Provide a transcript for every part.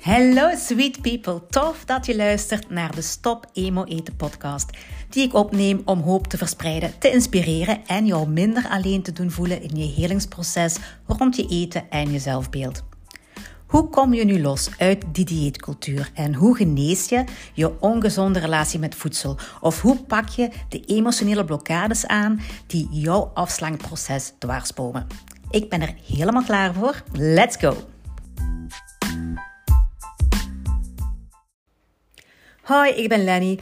Hallo sweet people, tof dat je luistert naar de Stop Emo Eten podcast, die ik opneem om hoop te verspreiden, te inspireren en jou minder alleen te doen voelen in je helingsproces rond je eten en je zelfbeeld. Hoe kom je nu los uit die dieetcultuur en hoe genees je je ongezonde relatie met voedsel? Of hoe pak je de emotionele blokkades aan die jouw afslankproces dwarsbomen? Ik ben er helemaal klaar voor. Let's go! Hoi, ik ben Lenny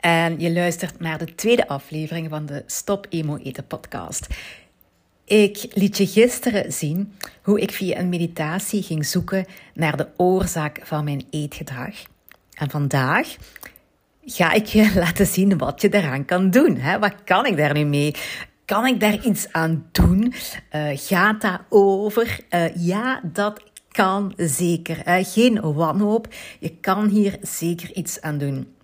en je luistert naar de tweede aflevering van de Stop Emo Eten podcast. Ik liet je gisteren zien hoe ik via een meditatie ging zoeken naar de oorzaak van mijn eetgedrag. En vandaag ga ik je laten zien wat je daaraan kan doen. Hè? Wat kan ik daar nu mee? Kan ik daar iets aan doen? Uh, gaat dat over? Uh, ja, dat kan zeker. Geen wanhoop. Je kan hier zeker iets aan doen.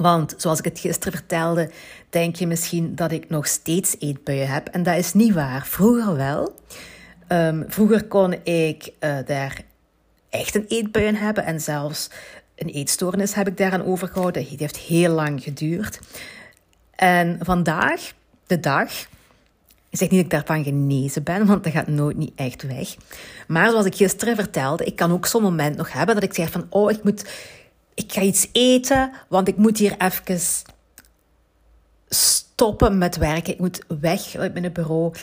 Want zoals ik het gisteren vertelde, denk je misschien dat ik nog steeds eetbuien heb. En dat is niet waar. Vroeger wel. Um, vroeger kon ik uh, daar echt een eetbuien hebben. En zelfs een eetstoornis heb ik daaraan overgehouden. Het heeft heel lang geduurd. En vandaag, de dag, ik zeg niet dat ik daarvan genezen ben, want dat gaat nooit niet echt weg. Maar zoals ik gisteren vertelde, ik kan ook zo'n moment nog hebben dat ik zeg van, oh, ik moet ik ga iets eten, want ik moet hier even stoppen met werken. Ik moet weg uit mijn bureau.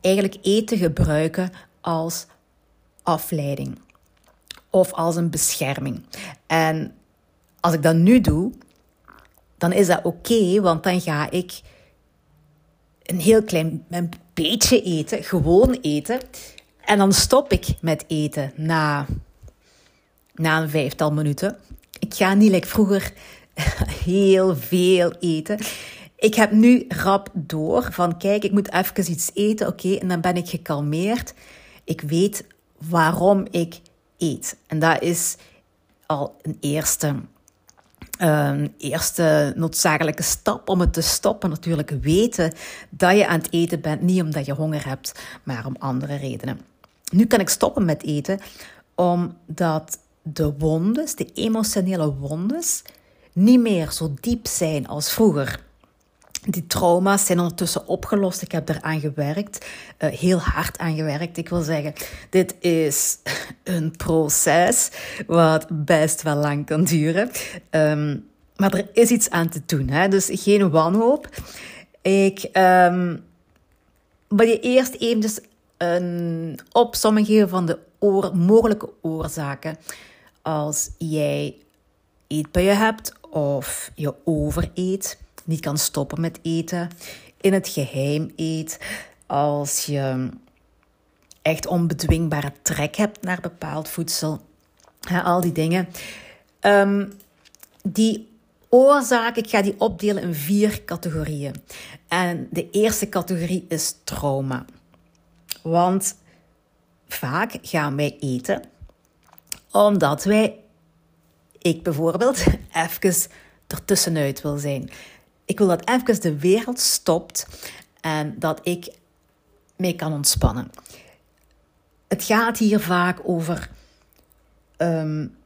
Eigenlijk eten gebruiken als afleiding of als een bescherming. En als ik dat nu doe, dan is dat oké, want dan ga ik een heel klein een beetje eten, gewoon eten. En dan stop ik met eten na, na een vijftal minuten. Ik ga niet like vroeger heel veel eten. Ik heb nu rap door van kijk, ik moet even iets eten, oké, en dan ben ik gekalmeerd. Ik weet waarom ik eet. En dat is al een eerste, um, eerste noodzakelijke stap om het te stoppen. Natuurlijk weten dat je aan het eten bent, niet omdat je honger hebt, maar om andere redenen. Nu kan ik stoppen met eten omdat de wondes, de emotionele wondes, niet meer zo diep zijn als vroeger. Die trauma's zijn ondertussen opgelost. Ik heb eraan gewerkt, uh, heel hard aan gewerkt. Ik wil zeggen, dit is een proces wat best wel lang kan duren. Um, maar er is iets aan te doen, hè? dus geen wanhoop. Ik um, wil je eerst even een opsomming geven van de mogelijke oorzaken als jij eetbuien hebt of je overeet, niet kan stoppen met eten, in het geheim eet, als je echt onbedwingbare trek hebt naar bepaald voedsel, al die dingen. Um, die oorzaak, ik ga die opdelen in vier categorieën. En de eerste categorie is trauma. Want vaak gaan wij eten omdat wij, ik bijvoorbeeld, even ertussenuit wil zijn. Ik wil dat even de wereld stopt en dat ik mee kan ontspannen. Het gaat hier vaak over um,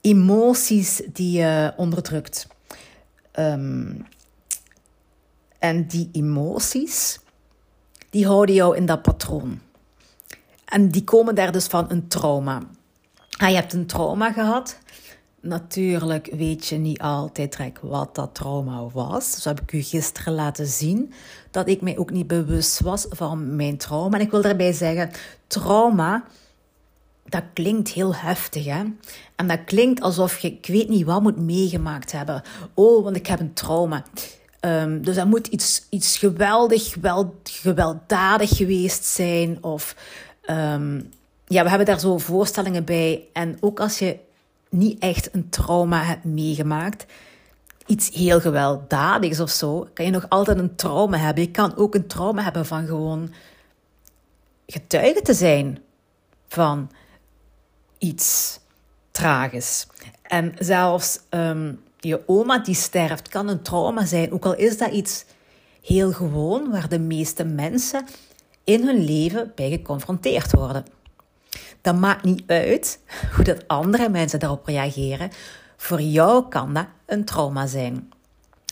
emoties die je onderdrukt. Um, en die emoties, die houden jou in dat patroon. En die komen daar dus van een trauma. Ah, je hebt een trauma gehad. Natuurlijk weet je niet altijd direct wat dat trauma was. Zo heb ik u gisteren laten zien dat ik mij ook niet bewust was van mijn trauma. En ik wil daarbij zeggen, trauma, dat klinkt heel heftig, hè? En dat klinkt alsof je, ik weet niet wat, moet meegemaakt hebben. Oh, want ik heb een trauma. Um, dus dat moet iets, iets geweldig, geweld, gewelddadig geweest zijn. Of um, ja, we hebben daar zo voorstellingen bij. En ook als je niet echt een trauma hebt meegemaakt, iets heel gewelddadigs of zo, kan je nog altijd een trauma hebben. Je kan ook een trauma hebben van gewoon getuige te zijn van iets tragisch. En zelfs um, je oma die sterft kan een trauma zijn, ook al is dat iets heel gewoon waar de meeste mensen in hun leven bij geconfronteerd worden. Dat maakt niet uit hoe dat andere mensen daarop reageren. Voor jou kan dat een trauma zijn.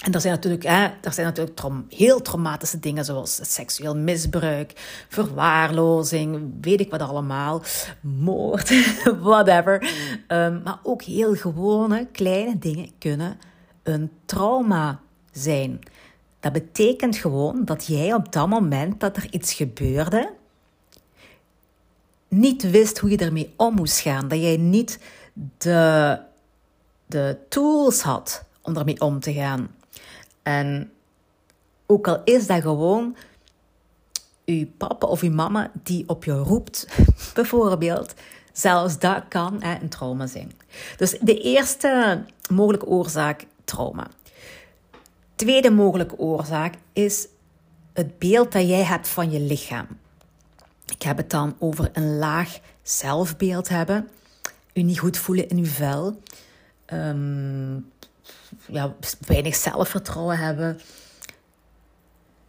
En er zijn natuurlijk, hè, er zijn natuurlijk heel traumatische dingen zoals seksueel misbruik, verwaarlozing, weet ik wat allemaal, moord, whatever. Um, maar ook heel gewone kleine dingen kunnen een trauma zijn. Dat betekent gewoon dat jij op dat moment dat er iets gebeurde, niet wist hoe je ermee om moest gaan. Dat jij niet de, de tools had om ermee om te gaan. En ook al is dat gewoon uw papa of uw mama die op je roept, bijvoorbeeld, zelfs dat kan een trauma zijn. Dus de eerste mogelijke oorzaak, trauma. Tweede mogelijke oorzaak is het beeld dat jij hebt van je lichaam. Ik heb het dan over een laag zelfbeeld hebben, u niet goed voelen in uw vel, um, ja, weinig zelfvertrouwen hebben.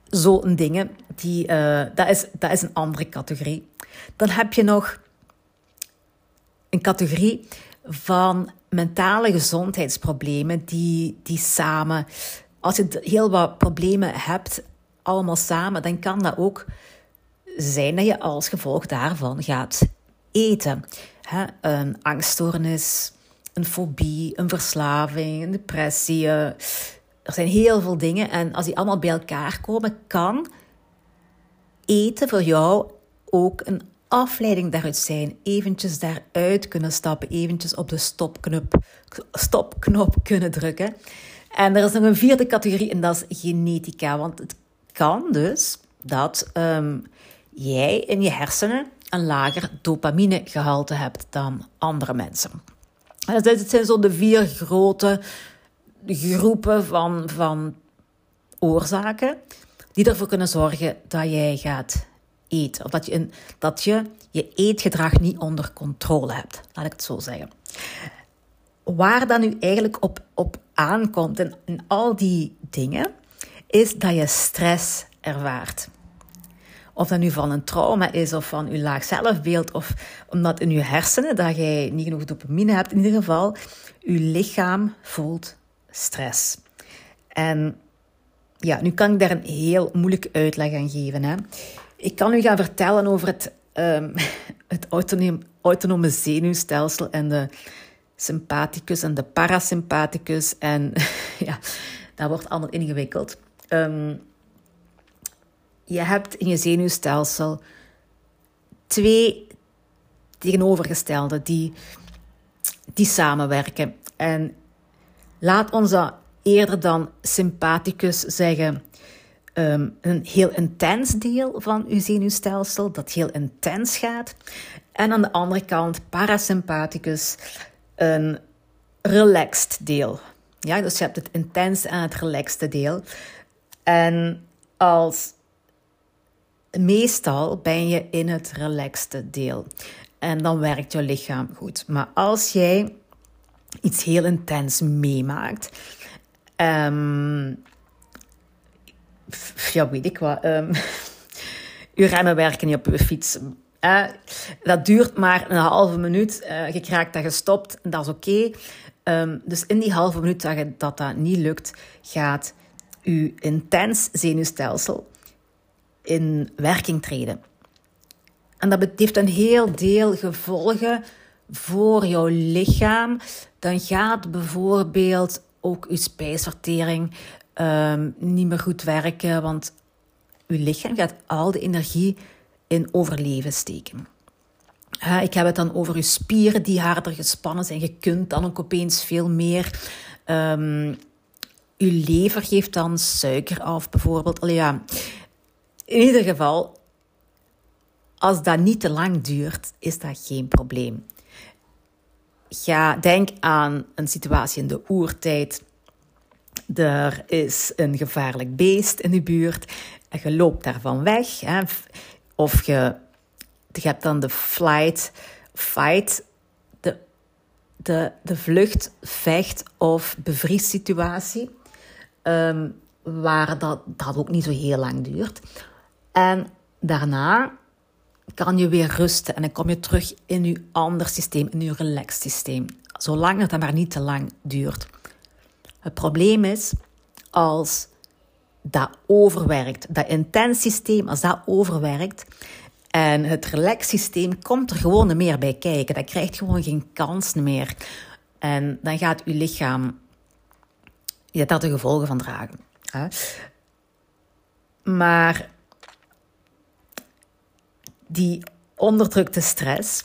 Zo'n dingen, die, uh, dat, is, dat is een andere categorie. Dan heb je nog een categorie van mentale gezondheidsproblemen die, die samen, als je heel wat problemen hebt, allemaal samen, dan kan dat ook zijn dat je als gevolg daarvan gaat eten. Een angststoornis, een fobie, een verslaving, een depressie. Eh, er zijn heel veel dingen. En als die allemaal bij elkaar komen, kan eten voor jou ook een afleiding daaruit zijn. Eventjes daaruit kunnen stappen, eventjes op de stopknop, stopknop kunnen drukken. En er is nog een vierde categorie en dat is genetica. Want het kan dus dat um, jij in je hersenen een lager dopaminegehalte hebt dan andere mensen. Het zijn zo de vier grote groepen van, van oorzaken die ervoor kunnen zorgen dat jij gaat eten. Of dat je, dat je je eetgedrag niet onder controle hebt. Laat ik het zo zeggen. Waar dat nu eigenlijk op, op aankomt in, in al die dingen, is dat je stress ervaart. Of dat nu van een trauma is of van je laag zelfbeeld of omdat in je hersenen dat jij niet genoeg dopamine hebt. In ieder geval, je lichaam voelt stress. En ja, nu kan ik daar een heel moeilijke uitleg aan geven. Hè. Ik kan u gaan vertellen over het, um, het autonome zenuwstelsel en de sympathicus en de parasympathicus. En ja, dat wordt allemaal ingewikkeld. Um, je hebt in je zenuwstelsel twee tegenovergestelde die, die samenwerken. En laat ons dat eerder dan sympathicus zeggen. Um, een heel intens deel van uw zenuwstelsel, dat heel intens gaat. En aan de andere kant, parasympathicus, een relaxed deel. Ja, dus je hebt het intens en het relaxed deel. En als meestal ben je in het relaxte deel. En dan werkt je lichaam goed. Maar als jij iets heel intens meemaakt, um, ja, weet ik wat, um, je remmen werken niet op je fiets. dat duurt maar een halve minuut. Uh, je krijgt dat gestopt, dat is oké. Ehm, dus in die halve minuut dat, dat dat niet lukt, gaat je intens zenuwstelsel in werking treden. En dat heeft een heel deel gevolgen voor jouw lichaam. Dan gaat bijvoorbeeld ook je spijsvertering um, niet meer goed werken, want je lichaam gaat al de energie in overleven steken. ik heb het dan over je spieren die harder gespannen zijn. Je kunt dan ook opeens veel meer. Um, je lever geeft dan suiker af, bijvoorbeeld. Allee, ja, in ieder geval, als dat niet te lang duurt, is dat geen probleem. Ga, denk aan een situatie in de oertijd. Er is een gevaarlijk beest in de buurt en je loopt daarvan weg. Hè. Of je, je hebt dan de flight, fight, de, de, de vlucht, vecht of bevriessituatie. Um, waar dat, dat ook niet zo heel lang duurt. En daarna kan je weer rusten en dan kom je terug in je ander systeem, in je relaxed systeem. Zolang het dat maar niet te lang duurt. Het probleem is als dat overwerkt, dat intens systeem, als dat overwerkt en het relax systeem komt er gewoon meer bij kijken. Dat krijgt gewoon geen kans meer. En dan gaat je lichaam ja, daar de gevolgen van dragen. Maar die onderdrukte stress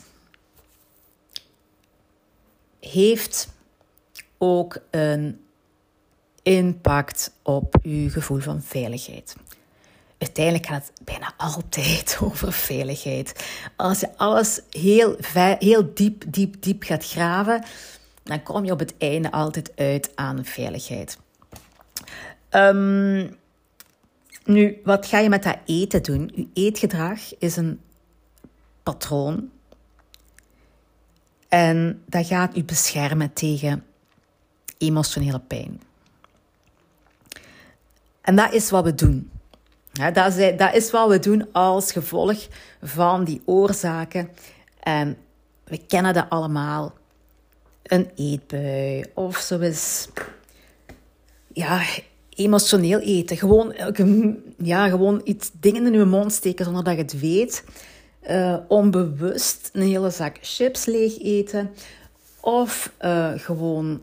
heeft ook een impact op je gevoel van veiligheid. Uiteindelijk gaat het bijna altijd over veiligheid. Als je alles heel, heel diep, diep, diep gaat graven, dan kom je op het einde altijd uit aan veiligheid. Um, nu, wat ga je met dat eten doen? Je eetgedrag is een patroon. En dat gaat u beschermen tegen emotionele pijn. En dat is wat we doen. dat, is, is wat we doen als gevolg van die oorzaken. En we kennen dat allemaal. Een eetbui of zoiets. Ja, emotioneel eten. Gewoon, ja, gewoon iets dingen in je mond steken zonder dat je het weet. Uh, onbewust een hele zak chips leeg eten. Of uh, gewoon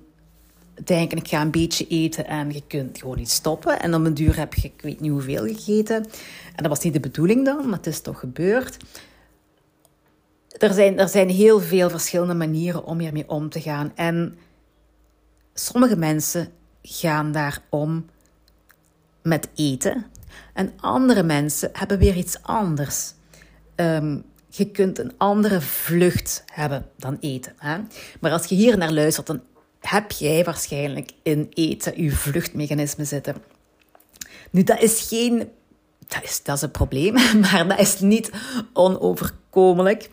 denken, ik ga een beetje eten en je kunt gewoon niet stoppen. En op een duur heb je, ik weet niet hoeveel gegeten. En dat was niet de bedoeling dan, maar het is toch gebeurd. Er zijn, er zijn heel veel verschillende manieren om hiermee om te gaan. En sommige mensen gaan daar om met eten. En andere mensen hebben weer iets anders. Um, je kunt een andere vlucht hebben dan eten. Hè? Maar als je hier naar luistert, dan heb jij waarschijnlijk in eten je vluchtmechanisme zitten. Nu, dat is geen. Dat is, dat is een probleem, maar dat is niet onoverkomelijk.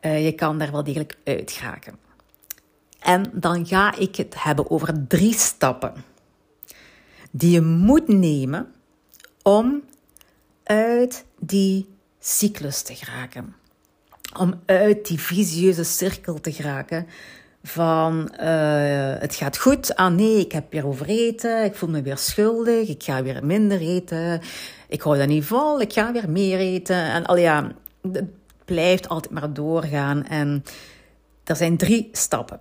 Uh, je kan daar wel degelijk uit geraken. En dan ga ik het hebben over drie stappen die je moet nemen om uit die cyclus te geraken. Om uit die visieuze cirkel te geraken van uh, het gaat goed, ah nee, ik heb weer overeten, ik voel me weer schuldig, ik ga weer minder eten, ik hou dat niet vol, ik ga weer meer eten. En al ja, het blijft altijd maar doorgaan. En er zijn drie stappen.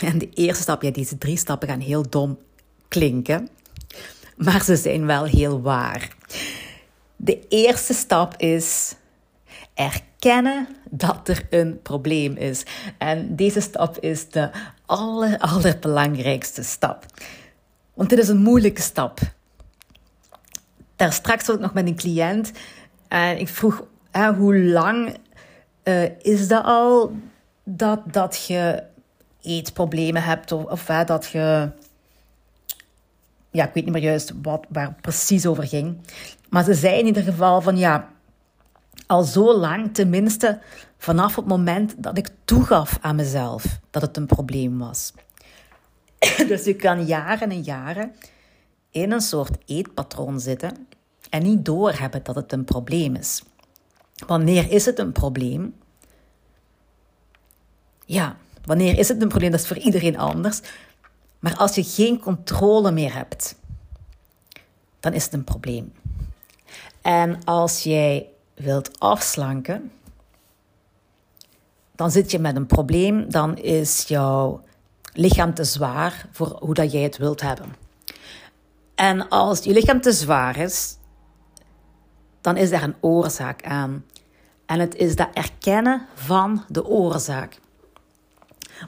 En de eerste stap, ja, deze drie stappen gaan heel dom klinken, maar ze zijn wel heel waar. De eerste stap is erkennen dat er een probleem is. En deze stap is de aller, allerbelangrijkste stap. Want dit is een moeilijke stap. Daar straks ook nog met een cliënt en ik vroeg hoe lang uh, is dat al dat, dat je eetproblemen hebt of, of dat je ja, ik weet niet meer juist wat, waar het precies over ging. Maar ze zei in ieder geval van ja, al zo lang, tenminste vanaf het moment dat ik toegaf aan mezelf dat het een probleem was. dus je kan jaren en jaren in een soort eetpatroon zitten en niet doorhebben dat het een probleem is. Wanneer is het een probleem? Ja, wanneer is het een probleem? Dat is voor iedereen anders. Maar als je geen controle meer hebt, dan is het een probleem. En als jij wilt afslanken, dan zit je met een probleem, dan is jouw lichaam te zwaar voor hoe dat jij het wilt hebben. En als je lichaam te zwaar is, dan is daar een oorzaak aan. En het is dat erkennen van de oorzaak.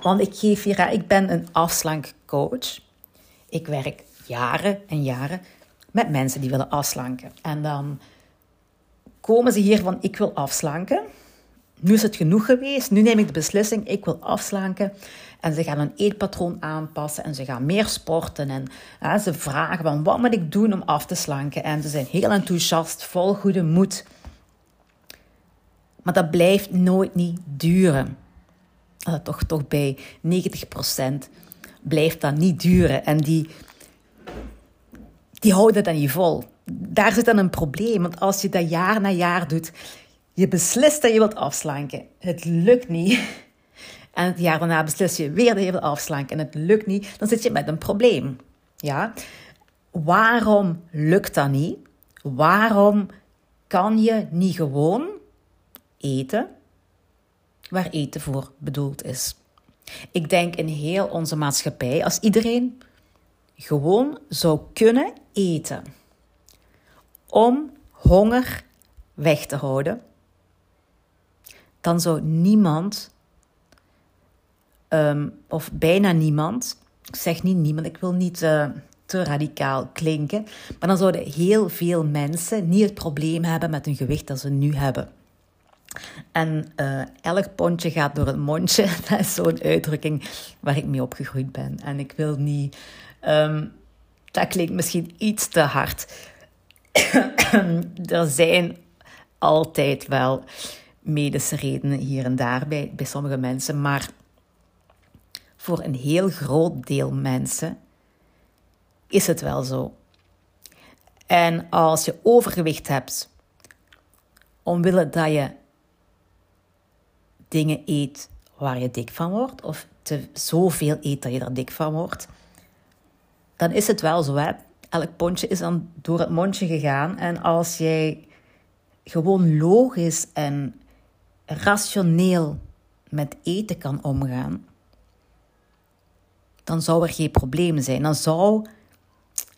Want ik geef hier, ik ben een afslankcoach. Ik werk jaren en jaren met mensen die willen afslanken. En dan komen ze hier van, ik wil afslanken. Nu is het genoeg geweest. Nu neem ik de beslissing, ik wil afslanken. En ze gaan een eetpatroon aanpassen en ze gaan meer sporten. En ja, ze vragen van, wat moet ik doen om af te slanken? En ze zijn heel enthousiast, vol goede moed. Maar dat blijft nooit niet duren. Uh, toch, toch bij 90% blijft dat niet duren. En die, die houden dat niet vol. Daar zit dan een probleem. Want als je dat jaar na jaar doet, Je beslist dat je wilt afslanken. Het lukt niet. En het jaar daarna beslis je weer dat je wilt afslanken en het lukt niet. Dan zit je met een probleem. Ja? Waarom lukt dat niet? Waarom kan je niet gewoon eten waar eten voor bedoeld is? Ik denk in heel onze maatschappij, als iedereen gewoon zou kunnen eten om honger weg te houden, dan zou niemand, um, of bijna niemand, ik zeg niet niemand, ik wil niet uh, te radicaal klinken, maar dan zouden heel veel mensen niet het probleem hebben met hun gewicht dat ze nu hebben. En uh, elk pondje gaat door het mondje. Dat is zo'n uitdrukking waar ik mee opgegroeid ben. En ik wil niet. Um, dat klinkt misschien iets te hard. er zijn altijd wel medische redenen hier en daar bij, bij sommige mensen. Maar voor een heel groot deel mensen is het wel zo. En als je overgewicht hebt, omwille dat je dingen eet waar je dik van wordt, of te zoveel eet dat je er dik van wordt, dan is het wel zo. Hè? Elk pondje is dan door het mondje gegaan. En als jij gewoon logisch en rationeel met eten kan omgaan, dan zou er geen probleem zijn. Dan zou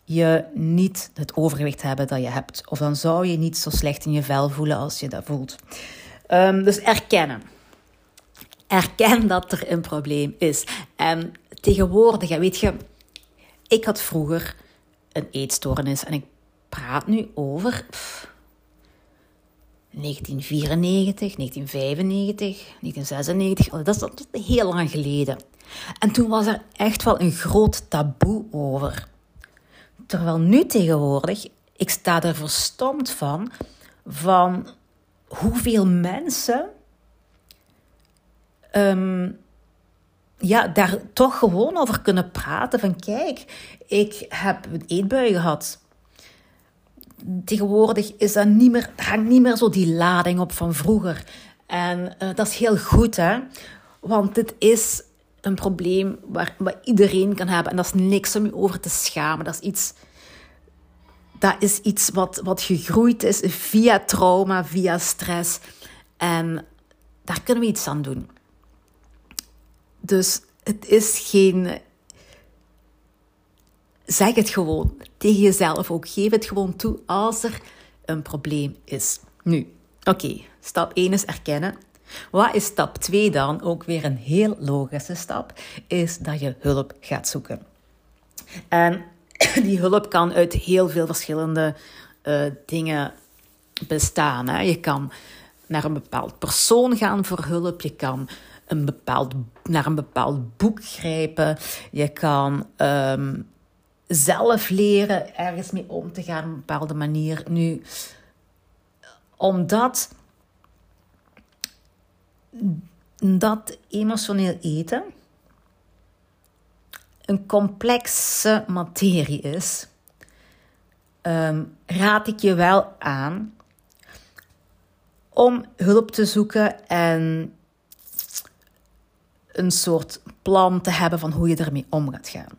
je niet het overgewicht hebben dat je hebt. Of dan zou je niet zo slecht in je vel voelen als je dat voelt. Um, dus erkennen. Erken dat er een probleem is. En tegenwoordig, weet je, ik had vroeger een eetstoornis en ik praat nu over 1994, 1995, 1996. Dat is, dat heel lang geleden. En toen was er echt wel een groot taboe over. Terwijl nu tegenwoordig, ik sta er verstomd van, van hoeveel mensen um, ja, daar toch gewoon over kunnen praten. Van kijk, ik heb een eetbui gehad. Tegenwoordig is dat niet meer, hangt niet meer zo die lading op van vroeger. En uh, dat is heel goed, hè. Want dit is een probleem waar, waar iedereen kan hebben. En dat is niks om je over te schamen. Dat is iets, dat is iets wat, wat gegroeid is via trauma, via stress. En daar kunnen we iets aan doen. Dus het is geen. Zeg het gewoon tegen jezelf ook. Geef het gewoon toe als er een probleem is. Nu, oké, stap 1 is erkennen. Wat is stap 2 dan? Ook weer een heel logische stap, is dat je hulp gaat zoeken. En die hulp kan uit heel veel verschillende uh, dingen bestaan. Hè. Je kan naar een bepaald persoon gaan voor hulp. Je kan een bepaald, naar een bepaald boek grijpen. Je kan um, zelf leren ergens mee om te gaan op een bepaalde manier. Nu, omdat dat emotioneel eten een complexe materie is, um, raad ik je wel aan om hulp te zoeken en een soort plan te hebben van hoe je ermee om gaat gaan.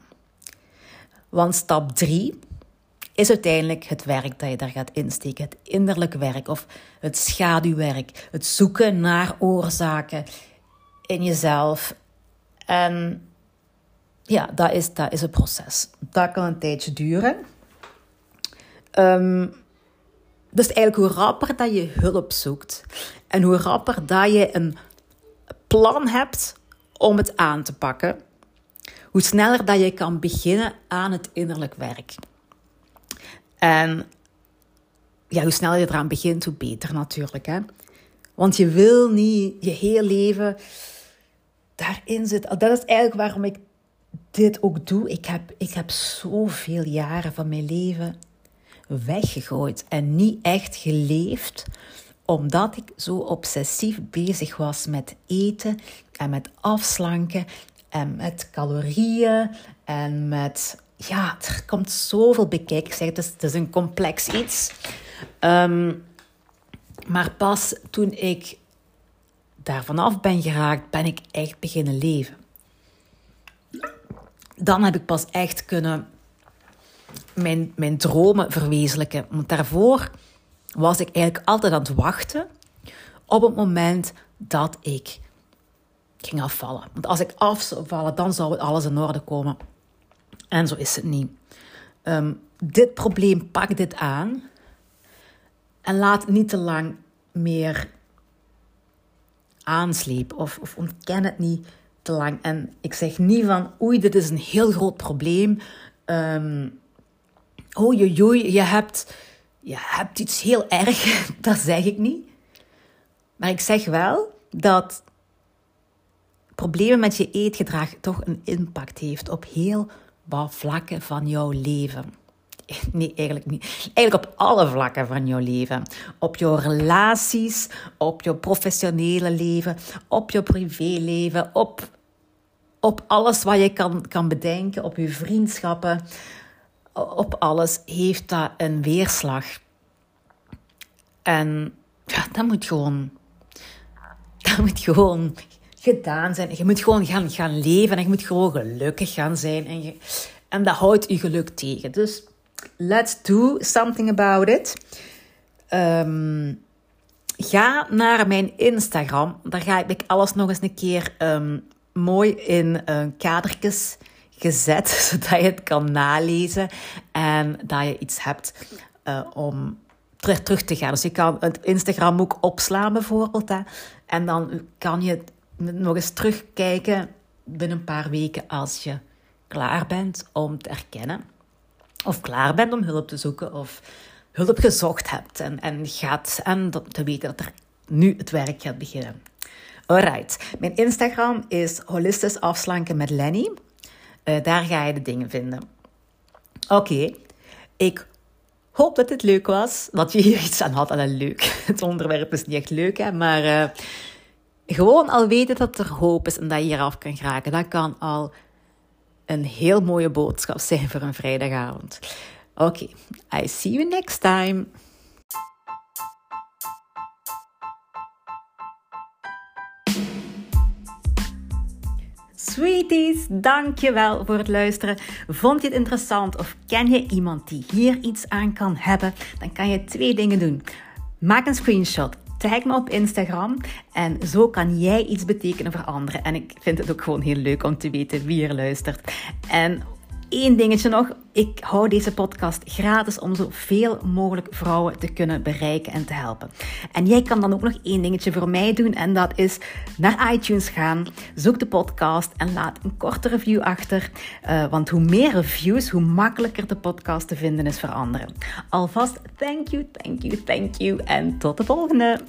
Want stap 3 is uiteindelijk het werk dat je daar gaat insteken. Het innerlijk werk of het schaduwwerk. Het zoeken naar oorzaken in jezelf. En ja, dat is, dat is een proces. Dat kan een tijdje duren. Um, dus eigenlijk hoe rapper dat je hulp zoekt en hoe rapper dat je een plan hebt om het aan te pakken, hoe sneller dat je kan beginnen aan het innerlijk werk. En ja, hoe sneller je eraan begint, hoe beter natuurlijk. Hè? Want je wil niet je heel leven daarin zitten. Dat is eigenlijk waarom ik dit ook doe. Ik heb, ik heb zoveel jaren van mijn leven weggegooid en niet echt geleefd omdat ik zo obsessief bezig was met eten en met afslanken en met calorieën en met... Ja, er komt zoveel bekijken. Ik zeg, het is, het is een complex iets. Um, Maar pas toen ik daar vanaf ben geraakt, ben ik echt beginnen leven. Dan heb ik pas echt kunnen mijn, mijn dromen verwezenlijken. Want daarvoor was ik eigenlijk altijd aan het wachten op het moment dat ik ging afvallen. Want als ik af zou vallen, dan zou het alles in orde komen. En zo is het niet. Ehm, dit probleem, pak dit aan. En laat niet te lang meer aanslepen. Of, of ontken het niet te lang. En ik zeg niet van, oei, dit is een heel groot probleem. Um, oei, oei, je hebt, je hebt iets heel erg. Dat zeg ik niet. Maar ik zeg wel dat problemen met je eetgedrag toch een impact heeft op heel wat vlakken van jouw leven. Nee, eigenlijk niet. Eigenlijk op alle vlakken van jouw leven. Op jouw relaties, op jouw professionele leven, op jouw privéleven, op, op alles wat je kan, kan bedenken, op je vriendschappen. Op alles heeft dat een weerslag. En ja, dat moet gewoon, dat moet gewoon gedaan zijn. Je moet gewoon gaan, gaan leven en je moet gewoon gelukkig gaan zijn. En, en dat houdt je geluk tegen. Dus let's do something about it. Ehm, ga naar mijn Instagram. Daar ga ik alles nog eens een keer ehm, mooi in uh, kadertjes gezet, zodat je het kan nalezen en dat je iets hebt uh, om terug te gaan. Dus je kan het Instagram ook opslaan bijvoorbeeld. Hè, en dan kan je nog eens terugkijken binnen een paar weken als je klaar bent om te erkennen. Of klaar bent om hulp te zoeken of hulp gezocht hebt en, en gaat en te weten dat er nu het werk gaat beginnen. Alright, mijn Instagram is holistisch afslanken met Lenny. Uh, daar ga je de dingen vinden. Oké, ik hoop dat dit leuk was. Dat je hier iets aan had. En leuk. Het onderwerp is niet echt leuk, hè, maar uh, gewoon al weten dat er hoop is en dat je hieraf kan geraken, dat kan al een heel mooie boodschap zijn voor een vrijdagavond. Oké, I see you next time. Sweeties, dankjewel voor het luisteren. Vond je het interessant of ken je iemand die hier iets aan kan hebben? Dan kan je twee dingen doen. Maak een screenshot Tag me op Instagram en zo kan jij iets betekenen voor anderen. En ik vind het ook gewoon heel leuk om te weten wie er luistert. Één dingetje nog. Ik hou deze podcast gratis om zoveel mogelijk vrouwen te kunnen bereiken en te helpen. En jij kan dan ook nog één dingetje voor mij doen. En dat is naar iTunes gaan. Zoek de podcast en laat een korte review achter. Uh, want hoe meer reviews, hoe makkelijker de podcast te vinden is voor anderen. Alvast thank you, thank you, thank you. En tot de volgende.